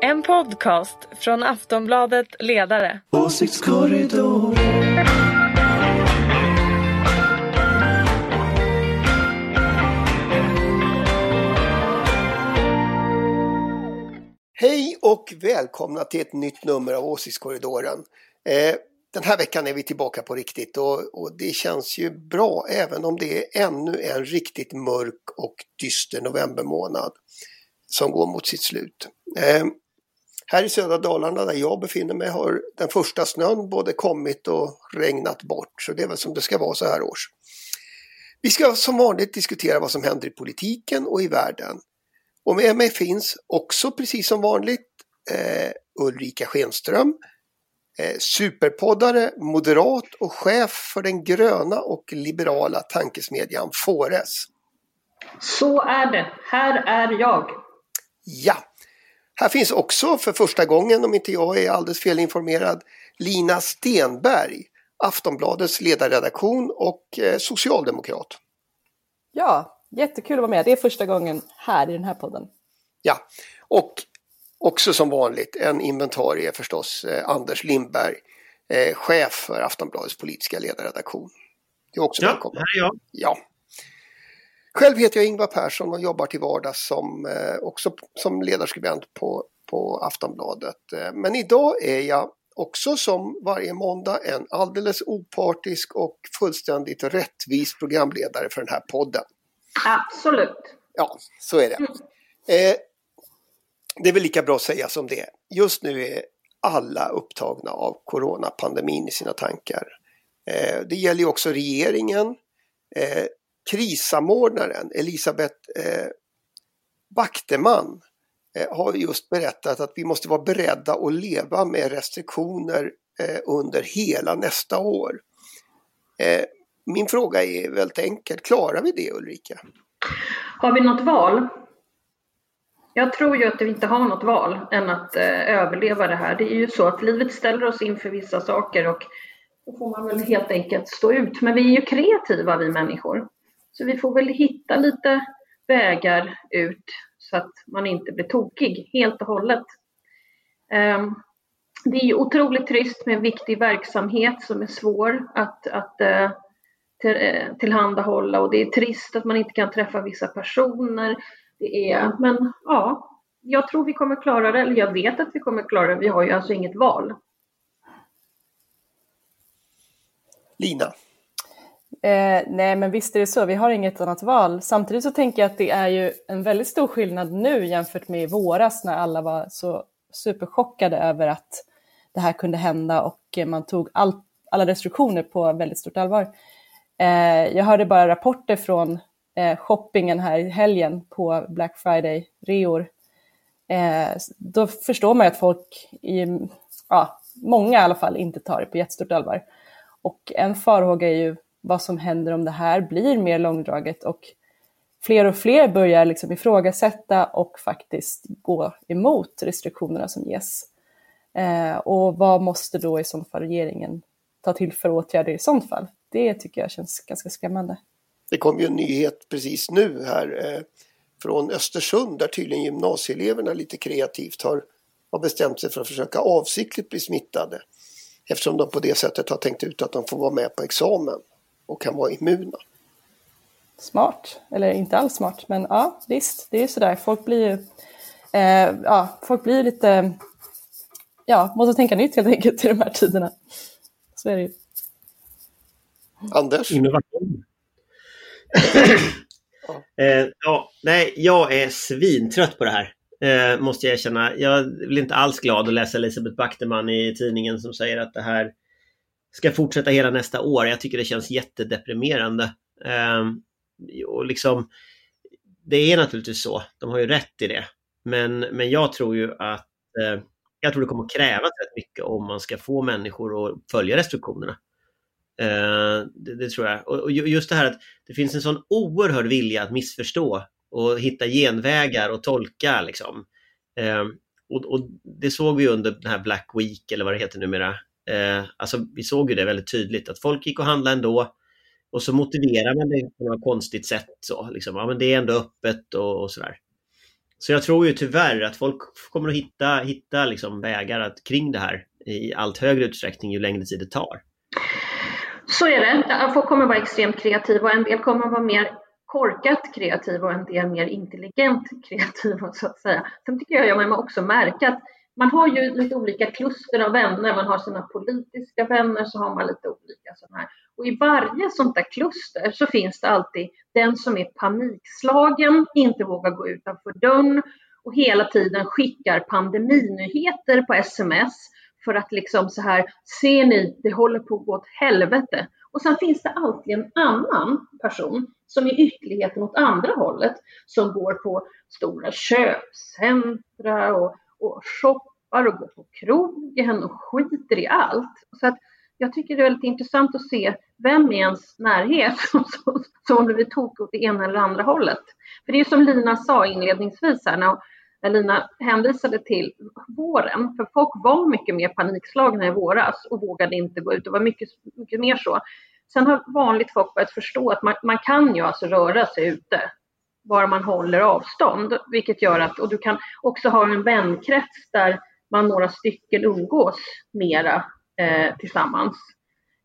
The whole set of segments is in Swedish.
En podcast från Aftonbladet Ledare. Åsiktskorridor. Hej och välkomna till ett nytt nummer av Åsiktskorridoren. Eh, den här veckan är vi tillbaka på riktigt och, och, det känns ju bra även om det är ännu en riktigt mörk och dyster novembermånad som går mot sitt slut. Eh, här i södra Dalarna där jag befinner mig har den första snön både kommit och regnat bort så det är väl som det ska vara så här års. Vi ska som vanligt diskutera vad som händer i politiken och i världen. Och med mig finns också precis som vanligt eh, Ulrika Schenström, eh, superpoddare, moderat och chef för den gröna och liberala tankesmedjan Fores. Så är det. Här är jag. Ja, här finns också för första gången, om inte jag är alldeles felinformerad, Lina Stenberg, Aftonbladets ledarredaktion och eh, socialdemokrat. Ja, jättekul att vara med. Det är första gången här i den här podden. Ja, och också som vanligt en inventarie förstås, eh, Anders Lindberg, eh, chef för Aftonbladets politiska ledarredaktion. Du är också ja, välkommen. här är jag. Ja. Själv heter jag Ingvar Persson och jobbar till vardags som, eh, också som ledarskribent på, på Aftonbladet. Eh, men idag är jag också som varje måndag en alldeles opartisk och fullständigt rättvis programledare för den här podden. Absolut. Ja, så är det. Eh, det är väl lika bra att säga som det. Just nu är alla upptagna av coronapandemin i sina tankar. Eh, det gäller ju också regeringen. Eh, krissamordnaren Elisabeth eh, Backteman eh, har just berättat att vi måste vara beredda att leva med restriktioner eh, under hela nästa år. Eh, min fråga är väldigt enkel, klarar vi det Ulrika? Har vi något val? Jag tror ju att vi inte har något val än att eh, överleva det här. Det är ju så att livet ställer oss inför vissa saker och då får man väl helt enkelt stå ut. Men vi är ju kreativa vi människor. Så vi får väl hitta lite vägar ut så att man inte blir tokig helt och hållet. Um, det är otroligt trist med en viktig verksamhet som är svår att, att till, uh, tillhandahålla och det är trist att man inte kan träffa vissa personer. Det är, men ja, jag tror vi kommer klara det, eller jag vet att vi kommer klara det. Vi har ju alltså inget val. Lina? Eh, nej, men visst är det så. Vi har inget annat val. Samtidigt så tänker jag att det är ju en väldigt stor skillnad nu jämfört med i våras när alla var så superchockade över att det här kunde hända och eh, man tog all, alla restriktioner på väldigt stort allvar. Eh, jag hörde bara rapporter från eh, shoppingen här i helgen på Black Friday-reor. Eh, då förstår man ju att folk, i, ja, många i alla fall, inte tar det på jättestort allvar. Och en farhåga är ju vad som händer om det här blir mer långdraget och fler och fler börjar liksom ifrågasätta och faktiskt gå emot restriktionerna som ges. Eh, och vad måste då i så fall regeringen ta till för åtgärder i sånt fall? Det tycker jag känns ganska skrämmande. Det kom ju en nyhet precis nu här eh, från Östersund där tydligen gymnasieeleverna lite kreativt har, har bestämt sig för att försöka avsiktligt bli smittade. Eftersom de på det sättet har tänkt ut att de får vara med på examen och kan vara immuna. Smart, eller inte alls smart, men ja visst, det är ju sådär. Folk blir ju eh, ja, folk blir lite, ja, måste tänka nytt helt enkelt i de här tiderna. Så är det ju. Anders? Innovation. eh, ja, nej, jag är svintrött på det här. Eh, måste jag erkänna. Jag blir inte alls glad att läsa Elisabeth Backteman i tidningen som säger att det här ska fortsätta hela nästa år. Jag tycker det känns jättedeprimerande. Eh, och liksom, det är naturligtvis så, de har ju rätt i det. Men, men jag tror ju att eh, jag tror det kommer att krävas rätt mycket om man ska få människor att följa restriktionerna. Eh, det, det, tror jag. Och, och, just det här att det finns en sån oerhörd vilja att missförstå och hitta genvägar och tolka liksom. Eh, och, och, det såg vi under den här Black Week eller vad det heter numera. Eh, alltså vi såg ju det väldigt tydligt att folk gick och handlade ändå och så motiverar man det på något konstigt sätt så liksom. Ja men det är ändå öppet och, och sådär. Så jag tror ju tyvärr att folk kommer att hitta, hitta liksom vägar att, kring det här i allt högre utsträckning ju längre tid det tar. Så är det. Folk kommer att vara extremt kreativa och en del kommer att vara mer korkat kreativa och en del mer intelligent kreativa så att säga. Sen tycker jag att man också märka att man har ju lite olika kluster av vänner. Man har sina politiska vänner, så har man lite olika sådana här. Och i varje sånt där kluster så finns det alltid den som är panikslagen, inte vågar gå utanför dörren och hela tiden skickar pandeminyheter på sms för att liksom så här, ser ni, det håller på att gå åt helvete. Och sen finns det alltid en annan person som är ytterligheten åt andra hållet, som går på stora köpcentra och, och shoppar och går på krogen och skiter i allt. Så att jag tycker det är väldigt intressant att se vem i ens närhet som, som, som blir tokig åt det ena eller andra hållet. För det är som Lina sa inledningsvis här, när, när Lina hänvisade till våren, för folk var mycket mer panikslagna i våras och vågade inte gå ut. Det var mycket, mycket mer så. Sen har vanligt folk börjat förstå att man, man kan ju alltså röra sig ute bara man håller avstånd, vilket gör att, och du kan också ha en vänkrets där man några stycken umgås mera eh, tillsammans.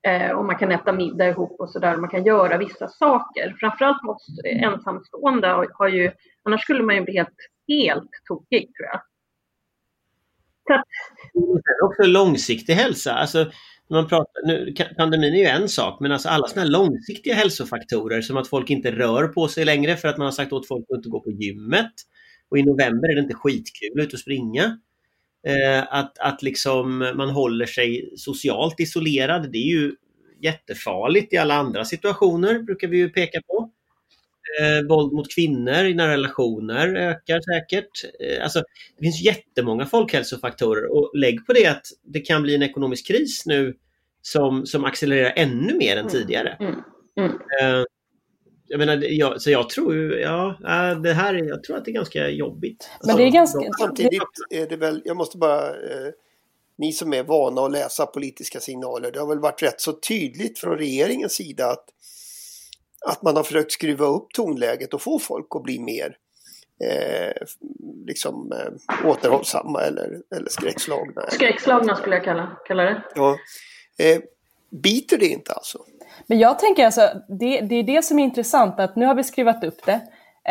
Eh, och man kan äta middag ihop och sådär. Man kan göra vissa saker. Framförallt oss ensamstående har, har ju, annars skulle man ju bli helt, helt tokig tror jag. Så att... Mm, också långsiktig hälsa. Alltså, man pratar, nu, pandemin är ju en sak, men alltså alla sådana här långsiktiga hälsofaktorer som att folk inte rör på sig längre för att man har sagt åt folk att inte gå på gymmet. Och i november är det inte skitkul att ut och springa. Eh, att, att liksom man håller sig socialt isolerad, det är ju jättefarligt i alla andra situationer, brukar vi ju peka på. Eh, våld mot kvinnor i nära relationer ökar säkert. Eh, alltså, det finns jättemånga folkhälsofaktorer och lägg på det att det kan bli en ekonomisk kris nu som, som accelererar ännu mer än mm. tidigare. Mm. Mm. Eh, jag menar, jag, så jag tror ju, ja, äh, det här, jag tror att det är ganska jobbigt. Men det är ganska... Samtidigt är det väl, jag måste bara, eh, ni som är vana att läsa politiska signaler, det har väl varit rätt så tydligt från regeringens sida att, att man har försökt skruva upp tonläget och få folk att bli mer eh, liksom eh, återhållsamma eller, eller skräckslagna. Skräckslagna skulle jag kalla, kalla det. Ja. Eh, biter det inte alltså? Men jag tänker alltså, det, det är det som är intressant, att nu har vi skrivit upp det.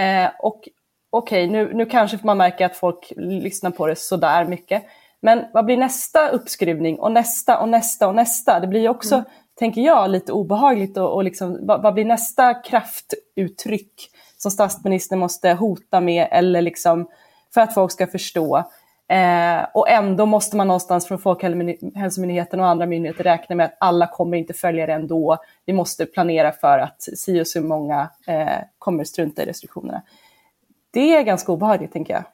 Eh, och okej, okay, nu, nu kanske man märker att folk lyssnar på det sådär mycket. Men vad blir nästa uppskruvning och nästa och nästa och nästa? Det blir ju också, mm. tänker jag, lite obehagligt och, och liksom, vad, vad, blir nästa kraftuttryck som statsministern måste hota med eller liksom för att folk ska förstå? Eh, och ändå måste man någonstans från Folkhälsomyndigheten och andra myndigheter räkna med att alla kommer inte följa det ändå. Vi måste planera för att si och så många eh, kommer strunta i restriktionerna. Det är ganska obehagligt, tänker jag.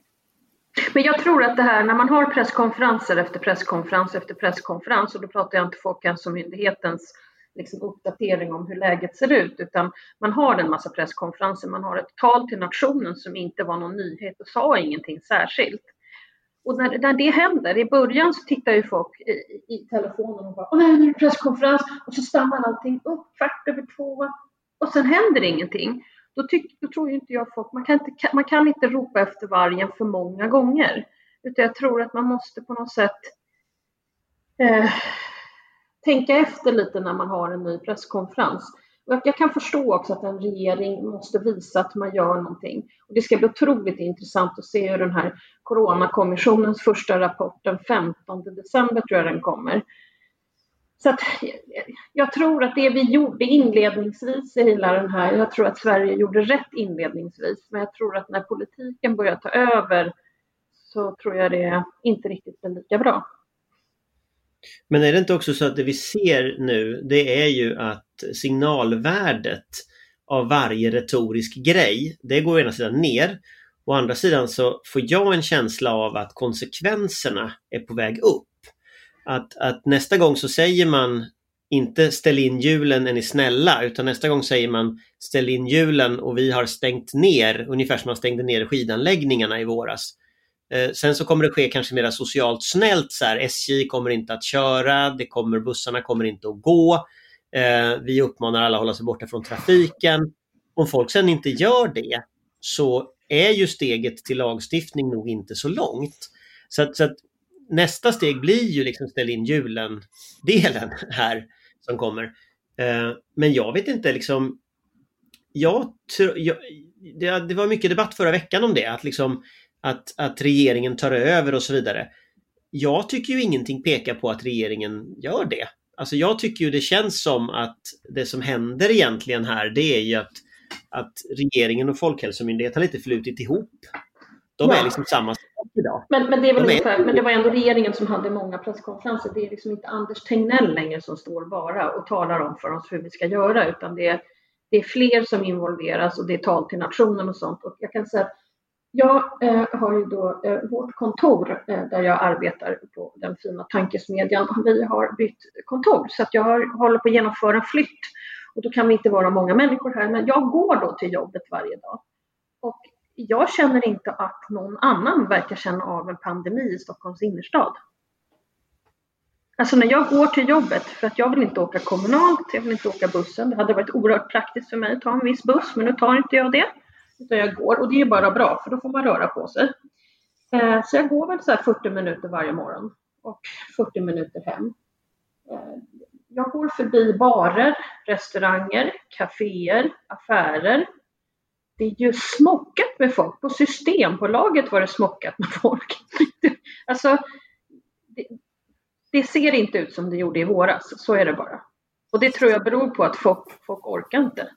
Men jag tror att det här när man har presskonferenser efter presskonferens efter presskonferens, och då pratar jag inte Folkhälsomyndighetens liksom uppdatering om hur läget ser ut, utan man har en massa presskonferenser, man har ett tal till nationen som inte var någon nyhet och sa ingenting särskilt. Och när, när det händer, i början så tittar ju folk i, i telefonen och bara Åh nej, nu är det presskonferens och så stannar allting upp kvart över två och sen händer ingenting. Då, tyck, då tror ju inte jag folk, man kan inte, man kan inte ropa efter vargen för många gånger. Utan jag tror att man måste på något sätt eh, tänka efter lite när man har en ny presskonferens. Jag kan förstå också att en regering måste visa att man gör någonting. Och det ska bli otroligt intressant att se hur den här Coronakommissionens första rapport den 15 december tror jag den kommer. Så att, jag tror att det vi gjorde inledningsvis i hela den här, jag tror att Sverige gjorde rätt inledningsvis, men jag tror att när politiken börjar ta över så tror jag det inte riktigt blir lika bra. Men är det inte också så att det vi ser nu det är ju att signalvärdet av varje retorisk grej, det går å ena sidan ner. Å andra sidan så får jag en känsla av att konsekvenserna är på väg upp. Att, att nästa gång så säger man inte ställ in hjulen är ni snälla utan nästa gång säger man ställ in hjulen och vi har stängt ner ungefär som man stängde ner skidanläggningarna i våras. Eh, sen så kommer det ske kanske mer socialt snällt så här, SJ kommer inte att köra, det kommer, bussarna kommer inte att gå. Eh, vi uppmanar alla att hålla sig borta från trafiken. Om folk sen inte gör det så är ju steget till lagstiftning nog inte så långt. Så att, så att nästa steg blir ju liksom ställ in julen-delen här som kommer. Eh, men jag vet inte liksom, jag, jag det, det, var mycket debatt förra veckan om det, att, liksom, att, att regeringen tar över och så vidare. Jag tycker ju ingenting pekar på att regeringen gör det. Alltså jag tycker ju det känns som att det som händer egentligen här det är ju att, att regeringen och Folkhälsomyndigheten har lite flutit ihop. De är liksom samma sak idag. Men, men, det är väl ungefär, men det var ändå regeringen som hade många presskonferenser. Det är liksom inte Anders Tegnell längre som står bara och talar om för oss hur vi ska göra utan det är, det är fler som involveras och det är tal till nationen och sånt. Och jag kan säga att jag eh, har ju då eh, vårt kontor eh, där jag arbetar på den fina tankesmedjan. Vi har bytt kontor så att jag har, håller på att genomföra en flytt och då kan vi inte vara många människor här. Men jag går då till jobbet varje dag och jag känner inte att någon annan verkar känna av en pandemi i Stockholms innerstad. Alltså när jag går till jobbet, för att jag vill inte åka kommunalt, jag vill inte åka bussen. Det hade varit oerhört praktiskt för mig att ta en viss buss, men nu tar inte jag det. Utan jag går och det är bara bra, för då får man röra på sig. Eh, så jag går väl så 40 minuter varje morgon och 40 minuter hem. Eh, jag går förbi barer, restauranger, kaféer, affärer, det är ju smockat med folk. På Systembolaget var det smockat med folk. alltså, det, det, ser inte ut som det gjorde i våras, så är det bara. Och det tror jag beror på att folk, folk orkar inte.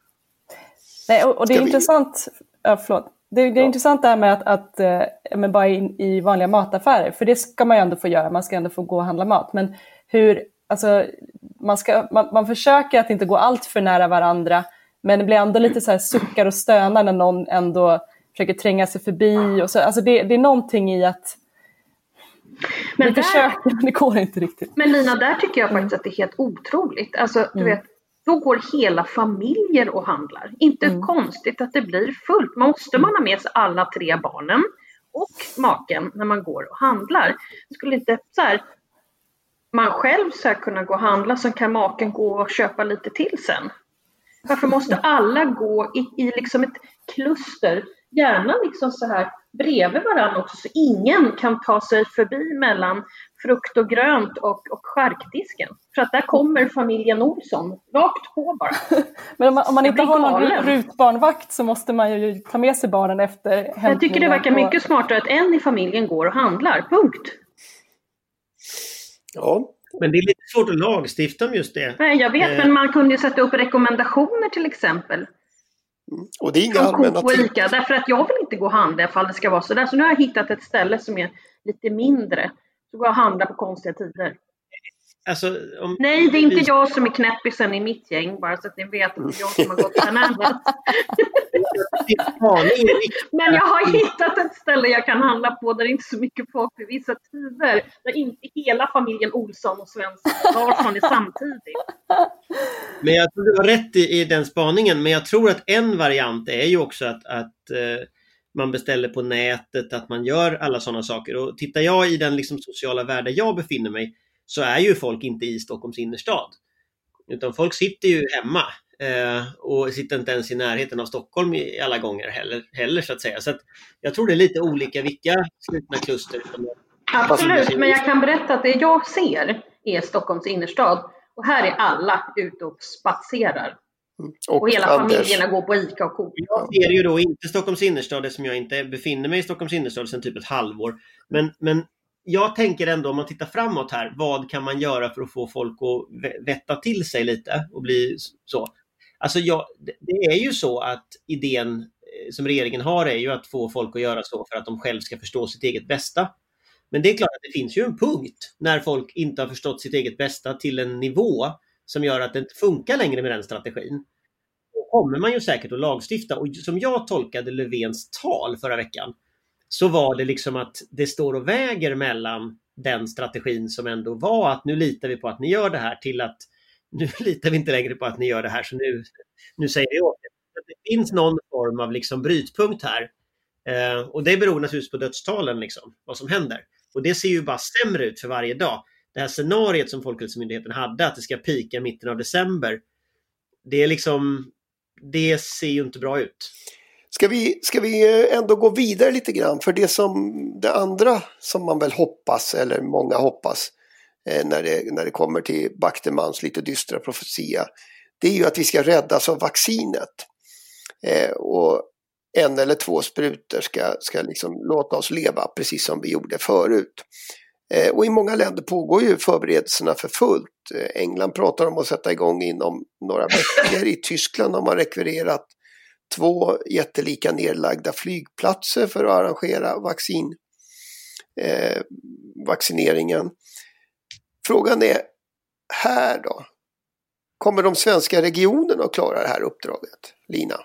Nej, och, och det är intressant. Ja, förlåt. Det, det är ja. intressant det här med att, att äh, men bara in, i vanliga mataffärer, för det ska man ju ändå få göra, man ska ändå få gå och handla mat. Men hur, alltså, man, ska, man, man försöker att inte gå allt för nära varandra, men det blir ändå lite så här suckar och stönar när någon ändå försöker tränga sig förbi. Och så, alltså det, det är någonting i att men vi där, försöker men det går inte riktigt. Men Lina, där tycker jag faktiskt att det är helt otroligt. Alltså, du mm. vet, då går hela familjer och handlar. Inte mm. konstigt att det blir fullt. Måste man ha med sig alla tre barnen och maken när man går och handlar? Skulle inte så här, man själv så kunna gå och handla så kan maken gå och köpa lite till sen? Varför måste alla gå i, i liksom ett kluster, gärna liksom så här bredvid varandra också, så ingen kan ta sig förbi mellan frukt och grönt och, och charkdisken. För att där kommer familjen Olsson rakt på bara. Men om man, om man inte har någon rutbarnvakt så måste man ju ta med sig barnen efter hämtningen. Jag tycker det verkar mycket smartare att en i familjen går och handlar, punkt. Ja, men det är lite svårt att lagstifta om just det. Nej, jag vet, eh. men man kunde ju sätta upp rekommendationer till exempel. Och det är inga allmänna tips. Därför att jag vill inte gå och handla ifall det ska vara sådär. Så nu har jag hittat ett ställe som är lite mindre. Så går jag och handlar på konstiga tider. Alltså, om... Nej, det är inte jag som är knäppisen i mitt gäng, bara så att ni vet att det är jag som har gått bananas. Men jag har hittat ett ställe jag kan handla på där det inte är så mycket folk vid vissa tider. Där inte hela familjen Olsson och Svensson Larsson är samtidigt. Men jag tror du har rätt i, i, den spaningen, men jag tror att en variant är ju också att, att eh, man beställer på nätet, att man gör alla sådana saker. Och tittar jag i den liksom, sociala värld där jag befinner mig så är ju folk inte i Stockholms innerstad. Utan folk sitter ju hemma eh, och sitter inte ens i närheten av Stockholm i, alla gånger heller, heller så att säga. Så att jag tror det är lite olika vilka slutna kluster. Absolut, men jag kan berätta att det jag ser är Stockholms innerstad och här är alla ute och spatserar. Och, och hela Anders. familjerna går på ICA och Coop. Jag ser ju då inte Stockholms innerstad eftersom jag inte befinner mig i Stockholms innerstad sedan typ ett halvår. Men, men jag tänker ändå om man tittar framåt här, vad kan man göra för att få folk att vätta till sig lite och bli så? Alltså jag, det är ju så att idén eh, som regeringen har är ju att få folk att göra så för att de själv ska förstå sitt eget bästa. Men det är klart att det finns ju en punkt när folk inte har förstått sitt eget bästa till en nivå som gör att det inte funkar längre med den strategin. Då kommer man ju säkert att lagstifta och som jag tolkade Löfvens tal förra veckan så var det liksom att det står och väger mellan den strategin som ändå var att nu litar vi på att ni gör det här till att nu litar vi inte längre på att ni gör det här så nu, nu säger vi åt er. Det finns någon form av liksom brytpunkt här. Eh, och det beror naturligtvis på dödstalen, liksom, vad som händer. Och det ser ju bara sämre ut för varje dag. Det här scenariet som Folkhälsomyndigheten hade, att det ska pika mitten av december. Det är liksom, det ser ju inte bra ut. Ska vi, ska vi eh, ändå gå vidare lite grann? För det som det andra som man väl hoppas, eller många hoppas, eh, när, det, när det kommer till Backtemans lite dystra profetia, det är ju att vi ska räddas av vaccinet. Eh, och en eller två sprutor ska, ska liksom låta oss leva precis som vi gjorde förut. Eh, och i många länder pågår ju förberedelserna för fullt. Eh, England pratar om att sätta igång inom några veckor. I Tyskland har man rekvirerat två jättelika nedlagda flygplatser för att arrangera vaccin, eh, vaccineringen. Frågan är här då? Kommer de svenska regionerna att klara det här uppdraget? Lina?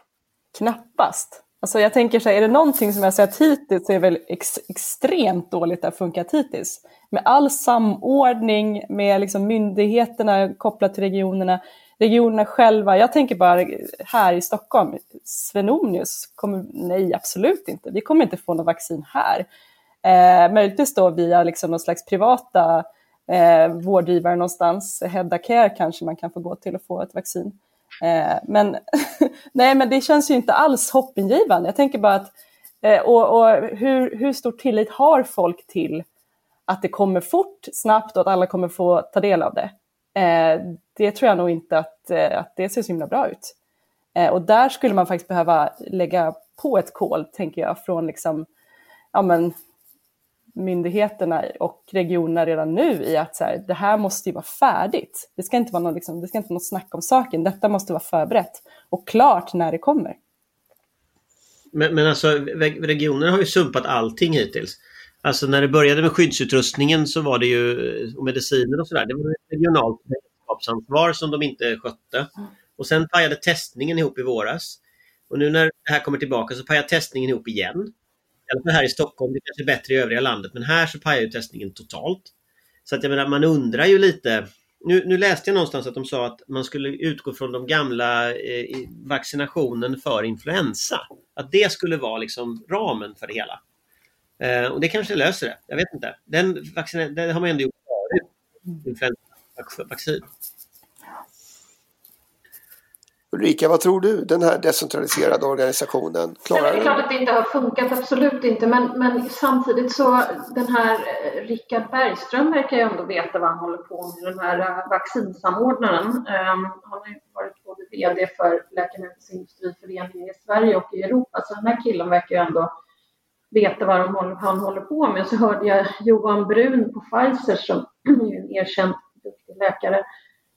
Knappast. Alltså jag tänker så här, är det någonting som jag sett hittills så är det väl ex extremt dåligt det har funkat hittills. Med all samordning med liksom myndigheterna kopplat till regionerna, regionerna själva. Jag tänker bara här i Stockholm, Svenonius, kommer, nej absolut inte. Vi kommer inte få något vaccin här. Eh, möjligtvis då via liksom någon slags privata eh, vårdgivare någonstans, Hedda Care kanske man kan få gå till och få ett vaccin. Eh, men, nej, men det känns ju inte alls hoppingivande. Jag tänker bara att, eh, och, och hur, hur stor tillit har folk till att det kommer fort, snabbt och att alla kommer få ta del av det? Eh, det tror jag nog inte att, eh, att det ser så himla bra ut. Eh, och där skulle man faktiskt behöva lägga på ett kol, tänker jag, från liksom, ja men, myndigheterna och regionerna redan nu i att så här, det här måste ju vara färdigt. Det ska inte vara något, liksom, det ska inte vara något snack om saken. Detta måste vara förberett och klart när det kommer. Men, men alltså regionerna har ju sumpat allting hittills. Alltså när det började med skyddsutrustningen så var det ju, och mediciner och sådär, det var ett regionalt beredskapsansvar som de inte skötte. Och sen pajade testningen ihop i våras. Och nu när det här kommer tillbaka så pajar testningen ihop igen. I alla fall här i Stockholm, det kanske är bättre i övriga landet, men här så pajar ju testningen totalt. Så att jag menar, man undrar ju lite. Nu, nu läste jag någonstans att de sa att man skulle utgå från de gamla eh, vaccinationen för influensa. Att det skulle vara liksom ramen för det hela. Eh, och det kanske löser det. Jag vet inte. Den, vaccin, den har man ändå gjort förut. Influensavaccin. Ulrika, vad tror du? Den här decentraliserade organisationen, klarar Det är klart att det inte har funkat, absolut inte. Men, men samtidigt så den här eh, Rickard Bergström verkar ju ändå veta vad han håller på med, den här uh, vaccinsamordnaren. Um, han har ju varit både VD för Läkemedelsindustriföreningen i Sverige och i Europa, så den här killen verkar ju ändå veta vad de, han håller på med. Så hörde jag Johan Brun på Pfizer som är en erkänd duktig läkare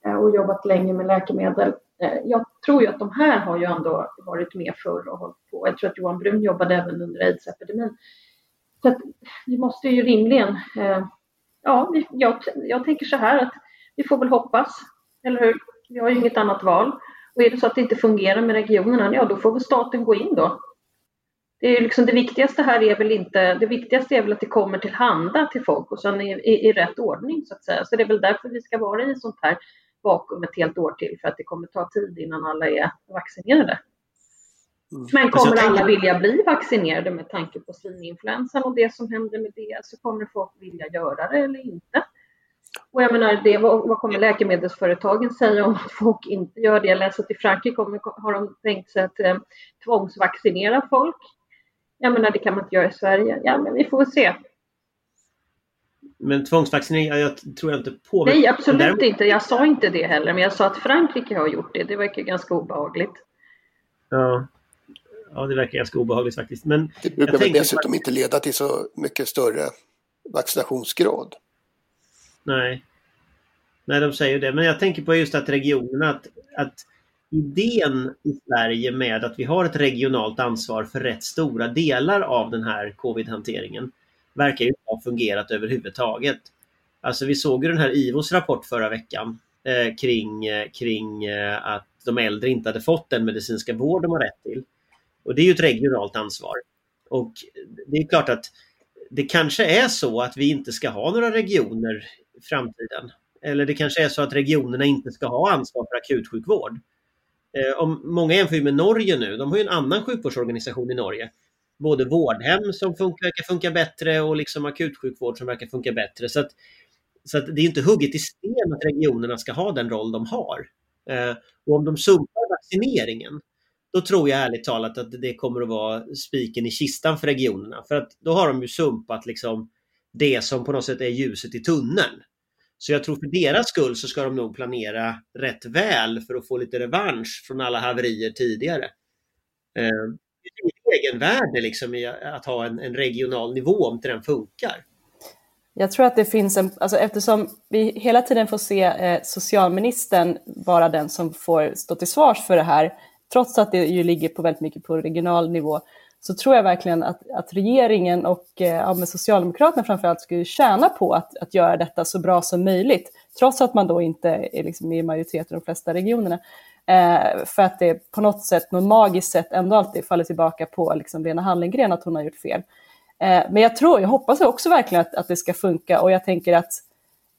eh, och jobbat länge med läkemedel eh, jag tror ju att de här har ju ändå varit med förr och hållit på. Jag tror att Johan Brun jobbade även under aids-epidemin. Så att vi måste ju rimligen, eh, ja, jag, jag tänker så här att vi får väl hoppas, eller hur? Vi har ju inget annat val. Och är det så att det inte fungerar med regionerna, ja då får väl staten gå in då. Det, är liksom, det viktigaste här är väl inte, det viktigaste är väl att det kommer till handa till folk och sen i, i, i rätt ordning så att säga. Så det är väl därför vi ska vara i sånt här vakuum ett helt år till för att det kommer ta tid innan alla är vaccinerade. Mm. Men kommer alla vilja bli vaccinerade med tanke på svininfluensan och det som händer med det så kommer folk vilja göra det eller inte. Och jag menar, det, vad, vad kommer läkemedelsföretagen säga om att folk inte gör det? Jag läste att i Frankrike kommer, har de tänkt sig att eh, tvångsvaccinera folk. Jag menar, det kan man inte göra i Sverige. Ja, men vi får se. Men tvångsvaccinering, jag tror jag inte på. Nej, absolut Däremot... inte. Jag sa inte det heller, men jag sa att Frankrike har gjort det. Det verkar ganska obehagligt. Ja, ja det verkar ganska obehagligt faktiskt. Men det brukar väl dessutom inte leda till så mycket större vaccinationsgrad. Nej. Nej, de säger det. Men jag tänker på just att regionerna, att, att idén i Sverige med att vi har ett regionalt ansvar för rätt stora delar av den här covid-hanteringen verkar ju inte ha fungerat överhuvudtaget. Alltså vi såg ju den här IVOs rapport förra veckan eh, kring, eh, kring eh, att de äldre inte hade fått den medicinska vård de har rätt till. Och det är ju ett regionalt ansvar. Och det är klart att det kanske är så att vi inte ska ha några regioner i framtiden. Eller det kanske är så att regionerna inte ska ha ansvar för akutsjukvård. Eh, om många jämför med Norge nu, de har ju en annan sjukvårdsorganisation i Norge både vårdhem som funkar, verkar funka bättre och liksom akutsjukvård som verkar funka bättre. Så, att, så att det är inte hugget i sten att regionerna ska ha den roll de har. Eh, och om de sumpar vaccineringen då tror jag ärligt talat att det kommer att vara spiken i kistan för regionerna. För att då har de ju sumpat liksom det som på något sätt är ljuset i tunneln. Så jag tror för deras skull så ska de nog planera rätt väl för att få lite revansch från alla haverier tidigare. Eh, det är egenvärde liksom i att ha en, en regional nivå om inte den funkar. Jag tror att det finns en, alltså eftersom vi hela tiden får se eh, socialministern vara den som får stå till svars för det här, trots att det ju ligger på väldigt mycket på regional nivå, så tror jag verkligen att, att regeringen och eh, ja, med Socialdemokraterna framförallt skulle tjäna på att, att göra detta så bra som möjligt, trots att man då inte är liksom i majoritet i de flesta regionerna. Eh, för att det på något sätt, något magiskt sätt ändå alltid faller tillbaka på liksom Lena Hallengren att hon har gjort fel. Eh, men jag tror, jag hoppas också verkligen att, att det ska funka och jag tänker att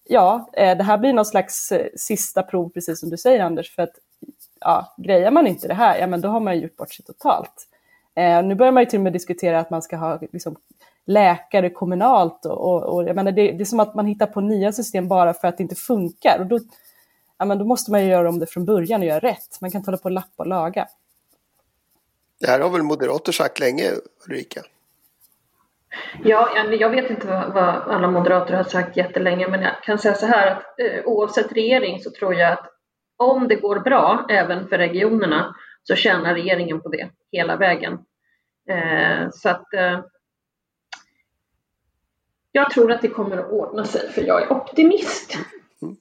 ja, eh, det här blir någon slags eh, sista prov, precis som du säger Anders, för att ja, grejer man inte det här, ja men då har man ju gjort bort sig totalt. Eh, nu börjar man ju till och med diskutera att man ska ha liksom, läkare kommunalt och, och, och jag menar, det, det, är som att man hittar på nya system bara för att det inte funkar. Och då, ja, men då måste man ju göra om det från början och göra rätt. Man kan inte hålla på och lappa och laga. Det här har väl moderater sagt länge, Ulrika? Ja, jag vet inte vad, alla moderater har sagt jättelänge, men jag kan säga så här att eh, oavsett regering så tror jag att om det går bra även för regionerna så tjänar regeringen på det hela vägen. Eh, så att eh, jag tror att det kommer att ordna sig för jag är optimist. Mm.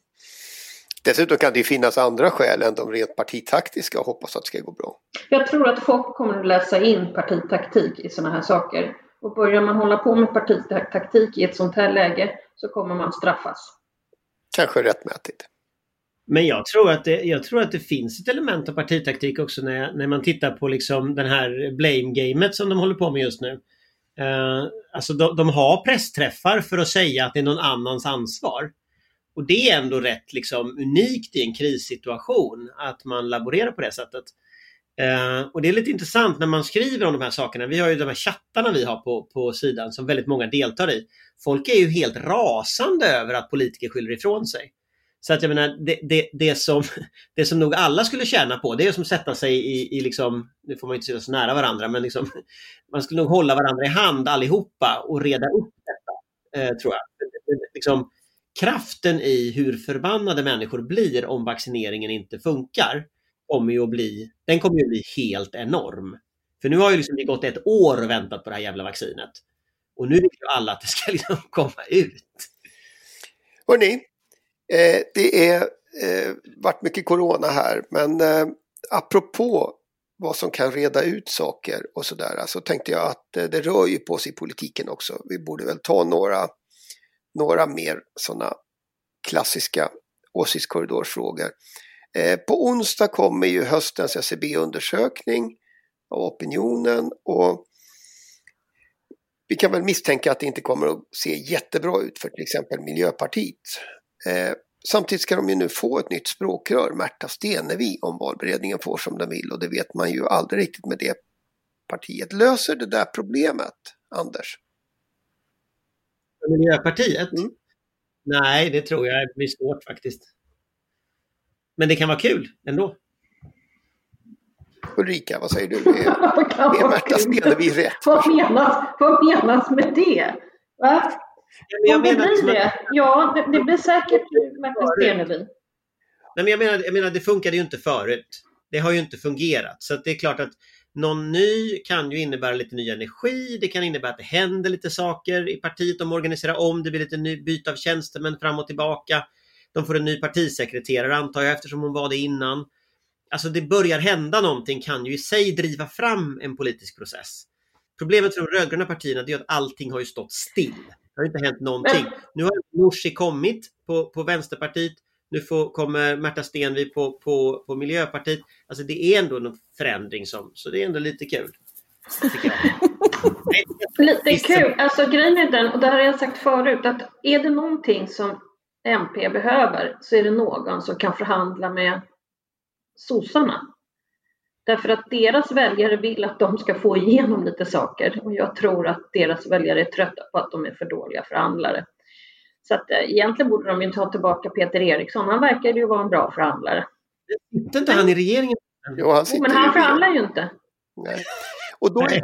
Dessutom kan det finnas andra skäl än de rent partitaktiska och hoppas att det ska gå bra. Jag tror att folk kommer att läsa in partitaktik i sådana här saker. Och börjar man hålla på med partitaktik i ett sånt här läge så kommer man straffas. Kanske rättmätigt. Men jag tror, att det, jag tror att det finns ett element av partitaktik också när, när man tittar på liksom den här blame-gamet som de håller på med just nu. Uh, alltså de, de, har pressträffar för att säga att det är någon annans ansvar. Och det är ändå rätt liksom, unikt i en krissituation att man laborerar på det sättet. Uh, och det är lite intressant när man skriver om de här sakerna. Vi har ju de här chattarna vi har på, på sidan som väldigt många deltar i. Folk är ju helt rasande över att politiker skyller ifrån sig. Så att jag menar, det, det, det, som, det som nog alla skulle tjäna på, det är som sätta sig i, i liksom, nu får man inte sitta så nära varandra, men liksom, man skulle nog hålla varandra i hand allihopa och reda upp detta, eh, tror jag. Liksom, kraften i hur förbannade människor blir om vaccineringen inte funkar, kommer ju att bli, den kommer ju att bli helt enorm. För nu har ju liksom det gått ett år och väntat på det här jävla vaccinet. Och nu vill ju alla att det ska liksom komma ut. Hörrni, Eh, det är eh, varit mycket corona här men eh, apropå vad som kan reda ut saker och sådär så tänkte jag att eh, det rör ju på sig i politiken också. Vi borde väl ta några, några mer sådana klassiska åsiktskorridorsfrågor. Eh, på onsdag kommer ju höstens SCB-undersökning av opinionen och vi kan väl misstänka att det inte kommer att se jättebra ut för till exempel Miljöpartiet. Eh, samtidigt ska de ju nu få ett nytt språkrör, Märta Stenevi, om valberedningen får som den vill och det vet man ju aldrig riktigt med det partiet. Löser det där problemet, Anders? Miljöpartiet? Mm. Nej, det tror jag blir svårt faktiskt. Men det kan vara kul ändå. Ulrika, vad säger du? Är, är Märta Stenevi rätt? Vad menas, vad menas med det? Va? Ja, Om det blir det, ja, det, det blir säkert Märta Stenevi. Nej, men jag, menar, jag menar, det funkade ju inte förut. Det har ju inte fungerat. Så det är klart att någon ny kan ju innebära lite ny energi. Det kan innebära att det händer lite saker i partiet. De organiserar om, det blir lite ny, byte av tjänstemän fram och tillbaka. De får en ny partisekreterare antar jag eftersom hon var det innan. Alltså det börjar hända någonting kan ju i sig driva fram en politisk process. Problemet för de rödgröna partierna är att allting har ju stått still. Det har inte hänt någonting. Men... Nu har Nooshi kommit på, på Vänsterpartiet. Nu får, kommer Märta Stenevi på, på, på Miljöpartiet. Alltså det är ändå en förändring som, så det är ändå lite kul. lite kul. Alltså grejen är den, och det har jag sagt förut, att är det någonting som MP behöver så är det någon som kan förhandla med sossarna. Därför att deras väljare vill att de ska få igenom lite saker och jag tror att deras väljare är trötta på att de är för dåliga förhandlare. Så att äh, egentligen borde de ju ta tillbaka Peter Eriksson. Han verkar ju vara en bra förhandlare. Sitter inte han i regeringen? Jo, han sitter Men ju han förhandlar ju inte. Nej. Och då Nej,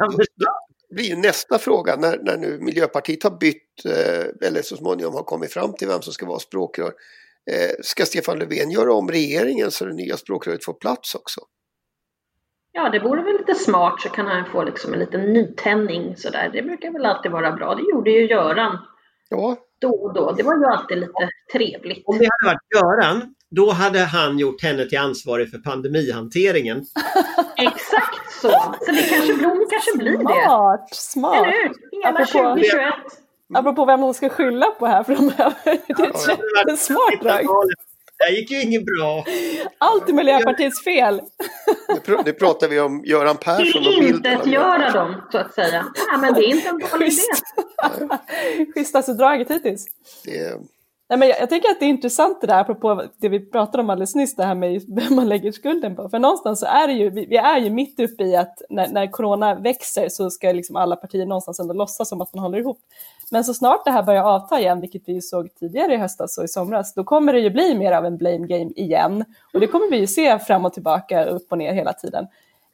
blir ju nästa fråga när, när nu Miljöpartiet har bytt eh, eller så småningom har kommit fram till vem som ska vara språkrör. Eh, ska Stefan Löfven göra om regeringen så det nya språkröret får plats också? Ja, det vore väl lite smart så kan han få liksom en liten nytändning sådär. Det brukar väl alltid vara bra. Det gjorde ju Göran Ja, då och då. Det var ju alltid lite trevligt. Om det hade varit Göran, då hade han gjort henne till ansvarig för pandemihanteringen. Exakt så! Så det kanske, Blom kanske blir det. Smart, smart. Eller hur? Hela Apropå- 2021. Apropå vem hon ska skylla på här framöver. Det är ett jättesmart drag. Det här gick ju inget bra. Allt är Miljöpartiets fel. nu, nu pratar vi om Göran Persson och Till intet Göran göra dem, så att säga. Nej, men det är inte en dålig idé. Schysst. Schysstaste draget hittills. Det, Nej, men jag, jag tycker att det är intressant det där, apropå det vi pratade om alldeles nyss, det här med vem man lägger skulden på. För någonstans så är det ju, vi, vi är ju mitt uppe i att när, när corona växer så ska liksom alla partier någonstans ändå låtsas som att man håller ihop. Men så snart det här börjar avta igen, vilket vi såg tidigare i höstas och i somras, då kommer det ju bli mer av en blame game igen. Och det kommer vi ju se fram och tillbaka, upp och ner hela tiden.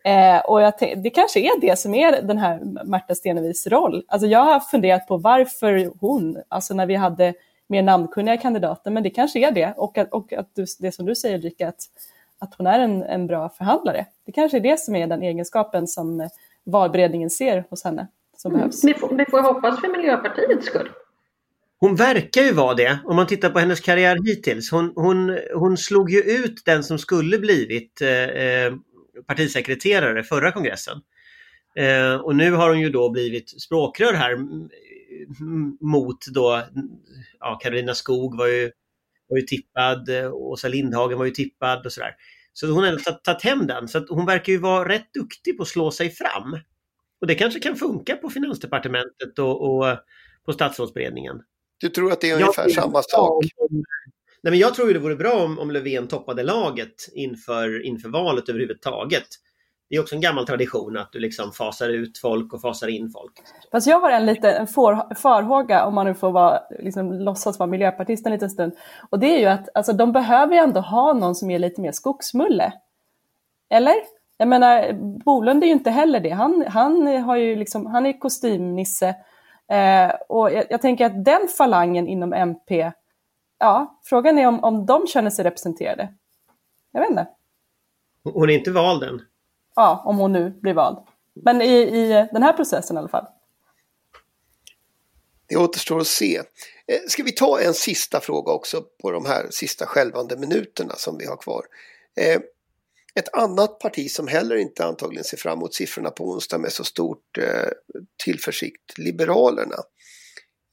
Eh, och jag det kanske är det som är den här Märta Stenevis roll. Alltså jag har funderat på varför hon, alltså när vi hade mer namnkunniga kandidater, men det kanske är det. Och att, och att du, det som du säger Ulrika, att, att hon är en, en bra förhandlare. Det kanske är det som är den egenskapen som valberedningen ser hos henne, som behövs. Vi får, vi får hoppas för Miljöpartiets skull. Hon verkar ju vara det om man tittar på hennes karriär hittills. Hon, hon, hon slog ju ut den som skulle blivit eh, eh, partisekreterare förra kongressen. Eh, och nu har hon ju då blivit språkrör här mm, mm, mot då, ja Karolina Skog var ju, var ju tippad, eh, Åsa Lindhagen var ju tippad och sådär. Så hon har ändå tagit, tagit hem den. Så att hon verkar ju vara rätt duktig på att slå sig fram. Och det kanske kan funka på Finansdepartementet och, och på statsrådsberedningen. du tror att det är ungefär samma sak? om- Nej, men jag tror ju det vore bra om, om Löfven toppade laget inför, inför valet överhuvudtaget. Det är också en gammal tradition att du liksom fasar ut folk och fasar in folk. Fast jag har en liten for, farhåga, om man nu får vara, liksom, låtsas vara miljöpartist en liten stund. Och det är ju att alltså, de behöver ju ändå ha någon som är lite mer skogsmulle. Eller? Jag menar, Bolund är ju inte heller det. Han, han, har ju liksom, han är kostymnisse. Eh, och jag, jag tänker att den falangen inom MP, ja, frågan är om, om de känner sig representerade. Jag vet inte. Hon är inte vald än. Ja, om hon nu blir vald. Men i, i den här processen i alla fall. Det återstår att se. Eh, Ska vi ta en sista fråga också på de här sista skälvande minuterna som vi har kvar. Ett annat parti som heller inte antagligen ser fram emot siffrorna på onsdag med så stort eh, tillförsikt, Liberalerna.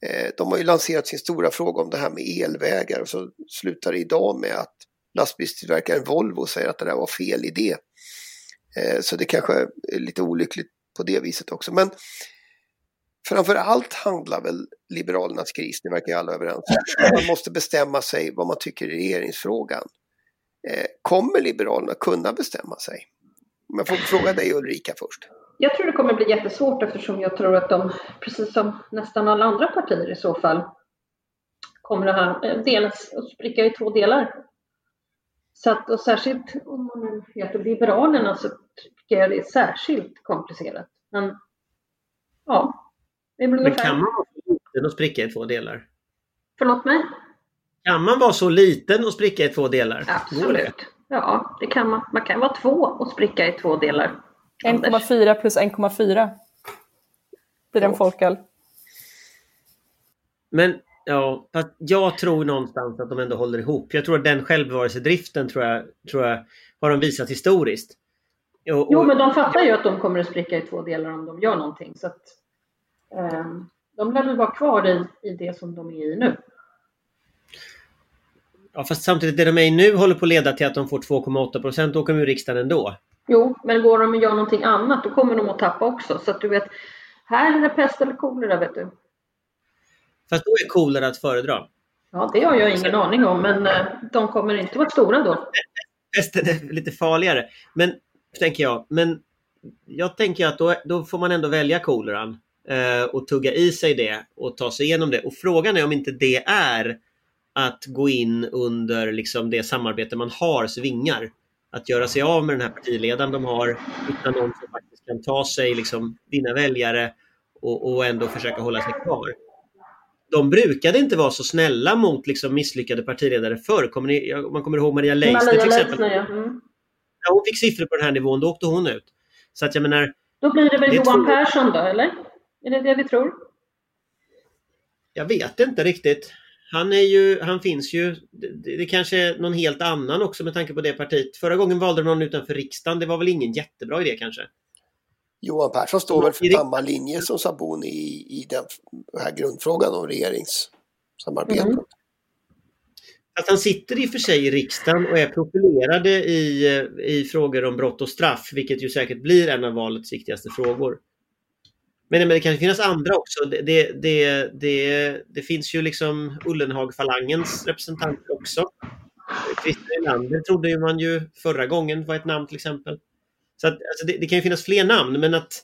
Eh, De har ju lanserat sin stora fråga om det här med elvägar och så slutar det idag med att lastbilstillverkaren Volvo säger att det där var fel idé. Eh, Så det kanske är lite olyckligt på det viset också. Men framför allt handlar väl Liberalernas kris, det verkar ju alla överens om. Man måste bestämma sig vad man tycker i regeringsfrågan. Eh, Kommer Liberalerna kunna bestämma sig? Om jag får fråga dig Ulrika först. Jag tror det kommer bli jättesvårt eftersom jag tror att de, precis som nästan alla andra partier i så fall, kommer det här eh, delas och spricka i två delar. Så att, och särskilt om man nu heter Liberalerna så tycker jag det är särskilt komplicerat. Men ja, det väl Men kan man vara liten och spricka i två delar? Förlåt mig? Kan man vara så liten och spricka i två delar? Absolut. Ja, det kan man. Man kan vara två och spricka i två delar. Anders. 1,4 plus 1,4 blir en folköl. Men ja, jag tror någonstans att de ändå håller ihop. Jag tror att den självbevarelsedriften tror jag, tror jag har de visat historiskt. Och, Jo, och- men de fattar ju att de kommer att spricka i två delar om de gör någonting. Så att, ehm, de lär väl vara kvar i, i det som de är i nu. Ja, fast samtidigt det de är i nu håller på att leda till att de får 2,8 procent. Då kommer ju riksdagen ändå. Jo, men går de och gör någonting annat då kommer de att tappa också. Så att du vet, här är det pest eller kolera vet du. Fast då är coolare att föredra. Ja, det har jag ingen aning om, men eh, de kommer inte vara stora då. Pesten är lite farligare. Men, tänker jag, men jag tänker att då, då får man ändå välja koleran eh, och tugga i sig det och ta sig igenom det. Och frågan är om inte det är att gå in under liksom det samarbete man har svingar. att göra sig av med den här partiledaren de har, hitta någon som faktiskt kan ta sig, liksom, vinna väljare och, och ändå försöka hålla sig kvar. De brukade inte vara så snälla mot liksom, misslyckade partiledare förr. Kommer ni, man kommer ihåg Maria Leissner till exempel. Leissner, ja. Mm. När hon fick siffror på den här nivån, då åkte hon ut. Så att jag menar, Då blir det väl Det Johan Persson då, eller? Är det det vi tror? Jag vet inte riktigt. Han, är ju, han finns ju, det, det kanske är någon helt annan också med tanke på det partiet. Förra gången valde de någon utanför riksdagen. Det var väl ingen jättebra idé kanske. Johan Persson står väl för samma linje som Sabuni i, i den här grundfrågan om regeringssamarbete. Mm. Att han sitter i och för sig i riksdagen och är profilerade i, i frågor om brott och straff, vilket ju säkert blir en av valets viktigaste frågor. Men, men det kan finnas andra också. Det, det, det, det, det finns ju liksom Ullenhag-falangens representanter också. Christer Nylander trodde man ju förra gången var ett namn till exempel. Så att, alltså det, det kan ju finnas fler namn, men att,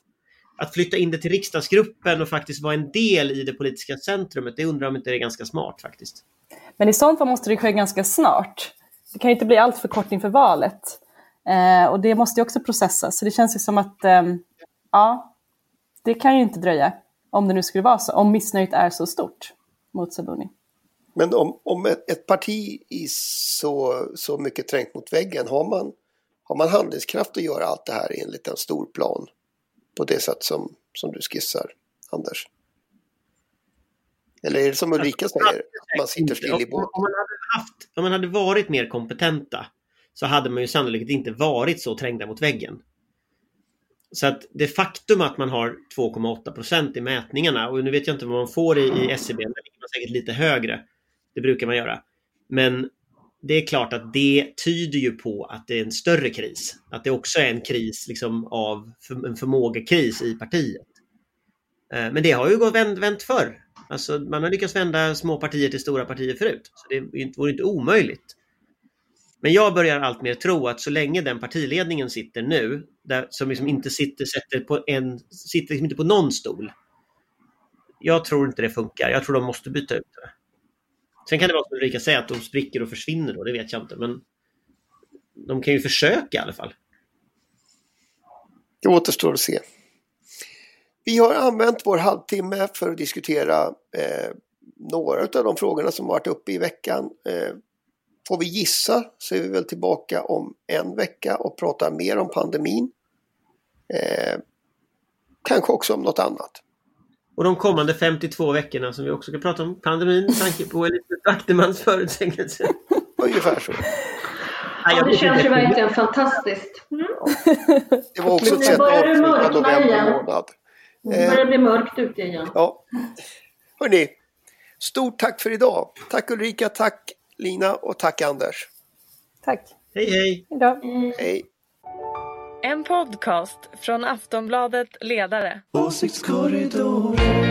att flytta in det till riksdagsgruppen och faktiskt vara en del i det politiska centrumet, det undrar om inte det är ganska smart faktiskt. Men i sånt fall måste det ske ganska snart. Det kan ju inte bli allt för kort inför valet. Eh, och det måste ju också processas. Så det känns ju som att, eh, ja, det kan ju inte dröja. Om det nu skulle vara så, om missnöjet är så stort mot Sabuni. Men om, om ett, ett parti är så, så mycket trängt mot väggen, har man, har man handlingskraft att göra allt det här enligt en stor plan? På det sätt som, som du skissar, Anders? Eller är det som Ulrika säger, att man sitter still i båten? om, man hade haft, om man hade varit mer kompetenta så hade man ju sannolikt inte varit så trängda mot väggen. Så att det faktum att man har 2,8 procent i mätningarna och nu vet jag inte vad man får i, i SCB, men det man säkert lite högre. Det brukar man göra. Men det är klart att det tyder ju på att det är en större kris. Att det också är en kris liksom av en förmågekris i partiet. Eh, Men det har ju gått vänt, vänt förr. Alltså, man har lyckats vända små partier till stora partier förut. Så det är vore inte omöjligt. Men jag börjar alltmer tro att så länge den partiledningen sitter nu, där, som liksom inte sitter, sätter på en, sitter liksom inte på någon stol. Jag tror inte det funkar. Jag tror de måste byta ut det. Sen kan det vara som Ulrika säger, att de spricker och försvinner då, det vet jag inte. Men de kan ju försöka i alla fall. Det återstår att se. Vi har använt vår halvtimme för att diskutera eh, några av de frågorna som varit uppe i veckan. Eh, får vi gissa så är vi väl tillbaka om en vecka och pratar mer om pandemin. Eh, kanske också om något annat. Och de kommande 52 veckorna som vi också ska prata om pandemin med tanke på Elisabeth Backtemans förutsägelse. Ungefär så. Ja, det känns ju verkligen fantastiskt. Mm. Det var också ett sätt att avsluta november månad. Nu börjar det bli mörkt ute igen. Ja. Hörrni, stort tack för idag. Tack Ulrika, tack Lina och tack Anders. Tack. Hej hej! Hej då. Hej. En podcast från Aftonbladet Ledare. Åsiktskorridoren